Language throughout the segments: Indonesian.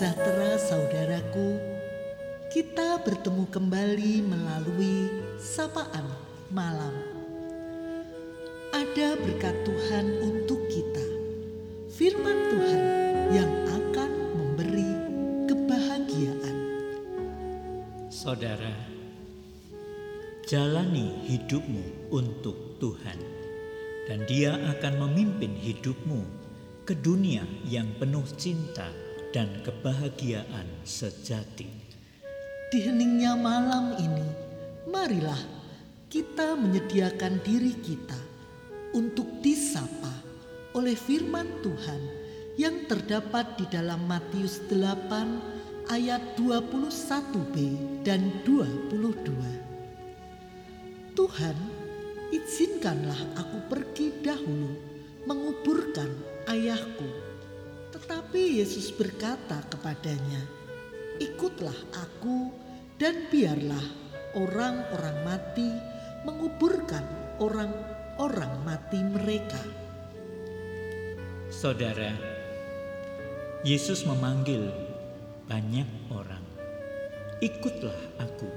sejahtera saudaraku. Kita bertemu kembali melalui sapaan malam. Ada berkat Tuhan untuk kita. Firman Tuhan yang akan memberi kebahagiaan. Saudara, jalani hidupmu untuk Tuhan dan dia akan memimpin hidupmu ke dunia yang penuh cinta dan kebahagiaan sejati. Di heningnya malam ini, marilah kita menyediakan diri kita untuk disapa oleh firman Tuhan yang terdapat di dalam Matius 8 ayat 21b dan 22. Tuhan, izinkanlah aku pergi dahulu menguburkan ayahku. Tetapi Yesus berkata kepadanya, "Ikutlah aku, dan biarlah orang-orang mati menguburkan orang-orang mati mereka." Saudara, Yesus memanggil banyak orang, "Ikutlah aku."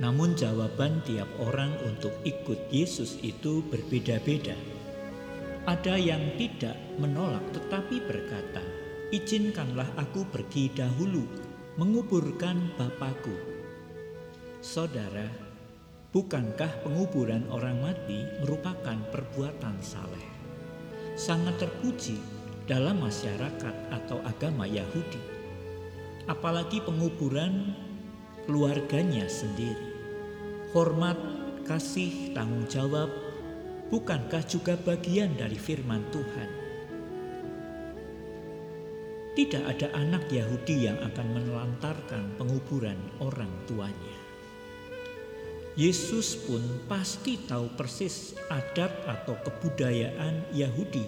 Namun, jawaban tiap orang untuk ikut Yesus itu berbeda-beda. Ada yang tidak menolak, tetapi berkata, "Izinkanlah aku pergi dahulu menguburkan Bapakku." Saudara, bukankah penguburan orang mati merupakan perbuatan saleh? Sangat terpuji dalam masyarakat atau agama Yahudi, apalagi penguburan keluarganya sendiri. Hormat, kasih, tanggung jawab, bukankah juga bagian dari firman Tuhan? Tidak ada anak Yahudi yang akan menelantarkan penguburan orang tuanya. Yesus pun pasti tahu persis adat atau kebudayaan Yahudi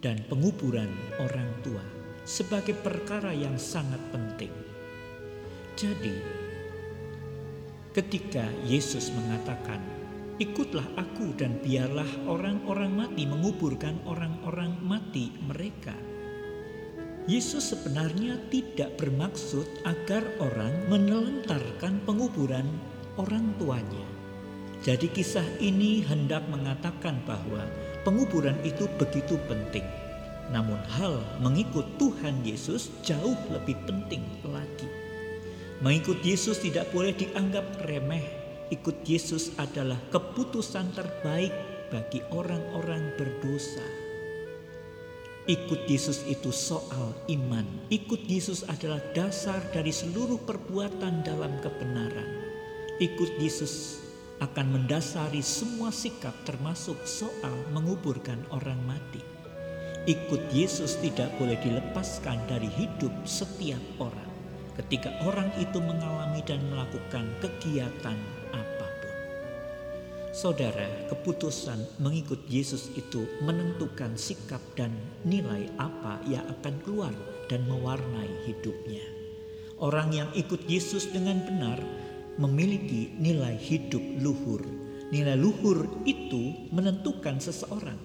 dan penguburan orang tua sebagai perkara yang sangat penting. Jadi, ketika Yesus mengatakan, "Ikutlah Aku, dan biarlah orang-orang mati menguburkan orang-orang mati mereka." Yesus sebenarnya tidak bermaksud agar orang menelantarkan penguburan orang tuanya. Jadi, kisah ini hendak mengatakan bahwa penguburan itu begitu penting. Namun, hal mengikut Tuhan Yesus jauh lebih penting lagi. Mengikut Yesus tidak boleh dianggap remeh. Ikut Yesus adalah keputusan terbaik bagi orang-orang berdosa. Ikut Yesus itu soal iman. Ikut Yesus adalah dasar dari seluruh perbuatan dalam kebenaran. Ikut Yesus akan mendasari semua sikap termasuk soal menguburkan orang mati. Ikut Yesus tidak boleh dilepaskan dari hidup setiap orang ketika orang itu mengalami dan melakukan kegiatan. Saudara, keputusan mengikut Yesus itu menentukan sikap dan nilai apa yang akan keluar dan mewarnai hidupnya. Orang yang ikut Yesus dengan benar memiliki nilai hidup luhur. Nilai luhur itu menentukan seseorang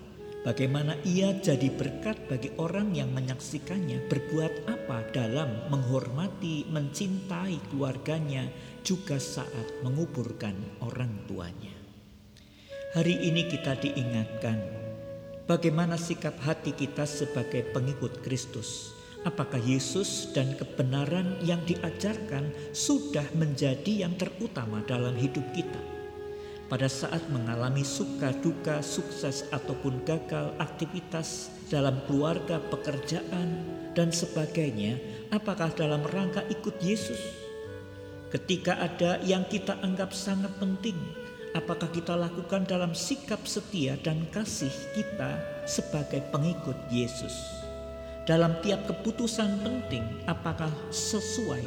Bagaimana ia jadi berkat bagi orang yang menyaksikannya berbuat apa dalam menghormati, mencintai keluarganya juga saat menguburkan orang tuanya. Hari ini kita diingatkan bagaimana sikap hati kita sebagai pengikut Kristus. Apakah Yesus dan kebenaran yang diajarkan sudah menjadi yang terutama dalam hidup kita? pada saat mengalami suka duka, sukses ataupun gagal aktivitas dalam keluarga, pekerjaan, dan sebagainya, apakah dalam rangka ikut Yesus? Ketika ada yang kita anggap sangat penting, apakah kita lakukan dalam sikap setia dan kasih kita sebagai pengikut Yesus? Dalam tiap keputusan penting, apakah sesuai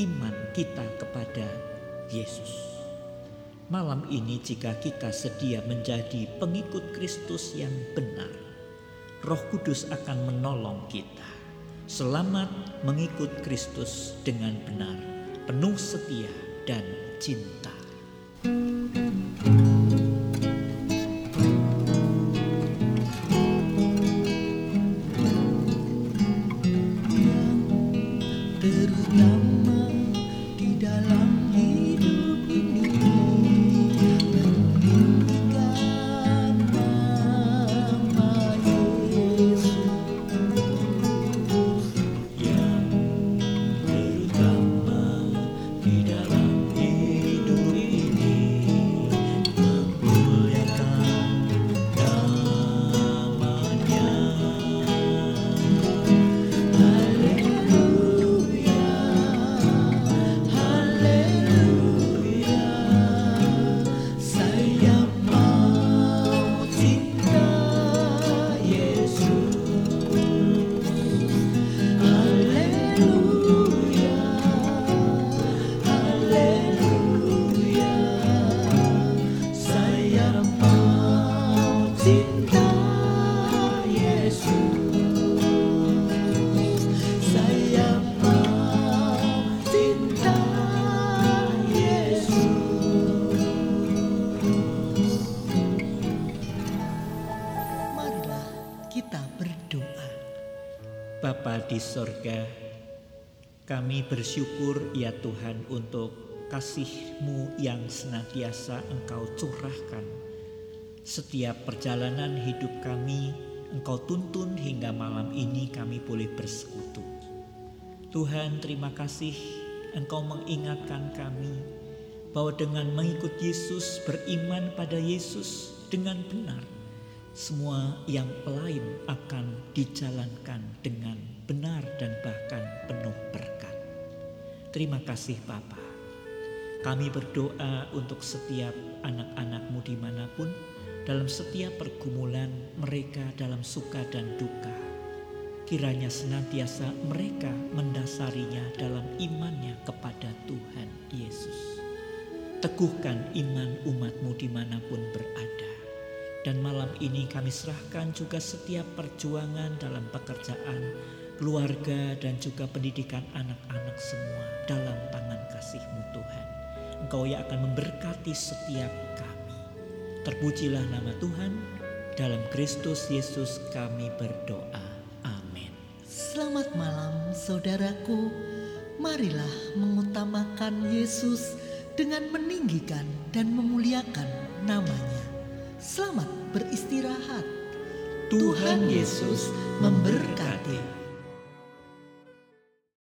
iman kita kepada Yesus? Malam ini jika kita sedia menjadi pengikut Kristus yang benar, Roh Kudus akan menolong kita. Selamat mengikut Kristus dengan benar, penuh setia dan cinta. Di sorga, kami bersyukur ya Tuhan untuk kasih-Mu yang senantiasa Engkau curahkan. Setiap perjalanan hidup kami, Engkau tuntun hingga malam ini kami boleh bersekutu. Tuhan terima kasih Engkau mengingatkan kami bahwa dengan mengikut Yesus, beriman pada Yesus dengan benar, semua yang lain akan dijalankan dengan benar dan bahkan penuh berkat. Terima kasih Bapak. Kami berdoa untuk setiap anak-anakmu di mana pun, dalam setiap pergumulan mereka dalam suka dan duka. Kiranya senantiasa mereka mendasarinya dalam imannya kepada Tuhan Yesus. Teguhkan iman umatmu di mana pun berada. Dan malam ini kami serahkan juga setiap perjuangan dalam pekerjaan, keluarga dan juga pendidikan anak-anak semua dalam tangan kasih-Mu Tuhan. Engkau yang akan memberkati setiap kami. Terpujilah nama Tuhan, dalam Kristus Yesus kami berdoa. Amin. Selamat malam saudaraku. Marilah mengutamakan Yesus dengan meninggikan dan memuliakan namanya. Selamat beristirahat. Tuhan Yesus memberkati.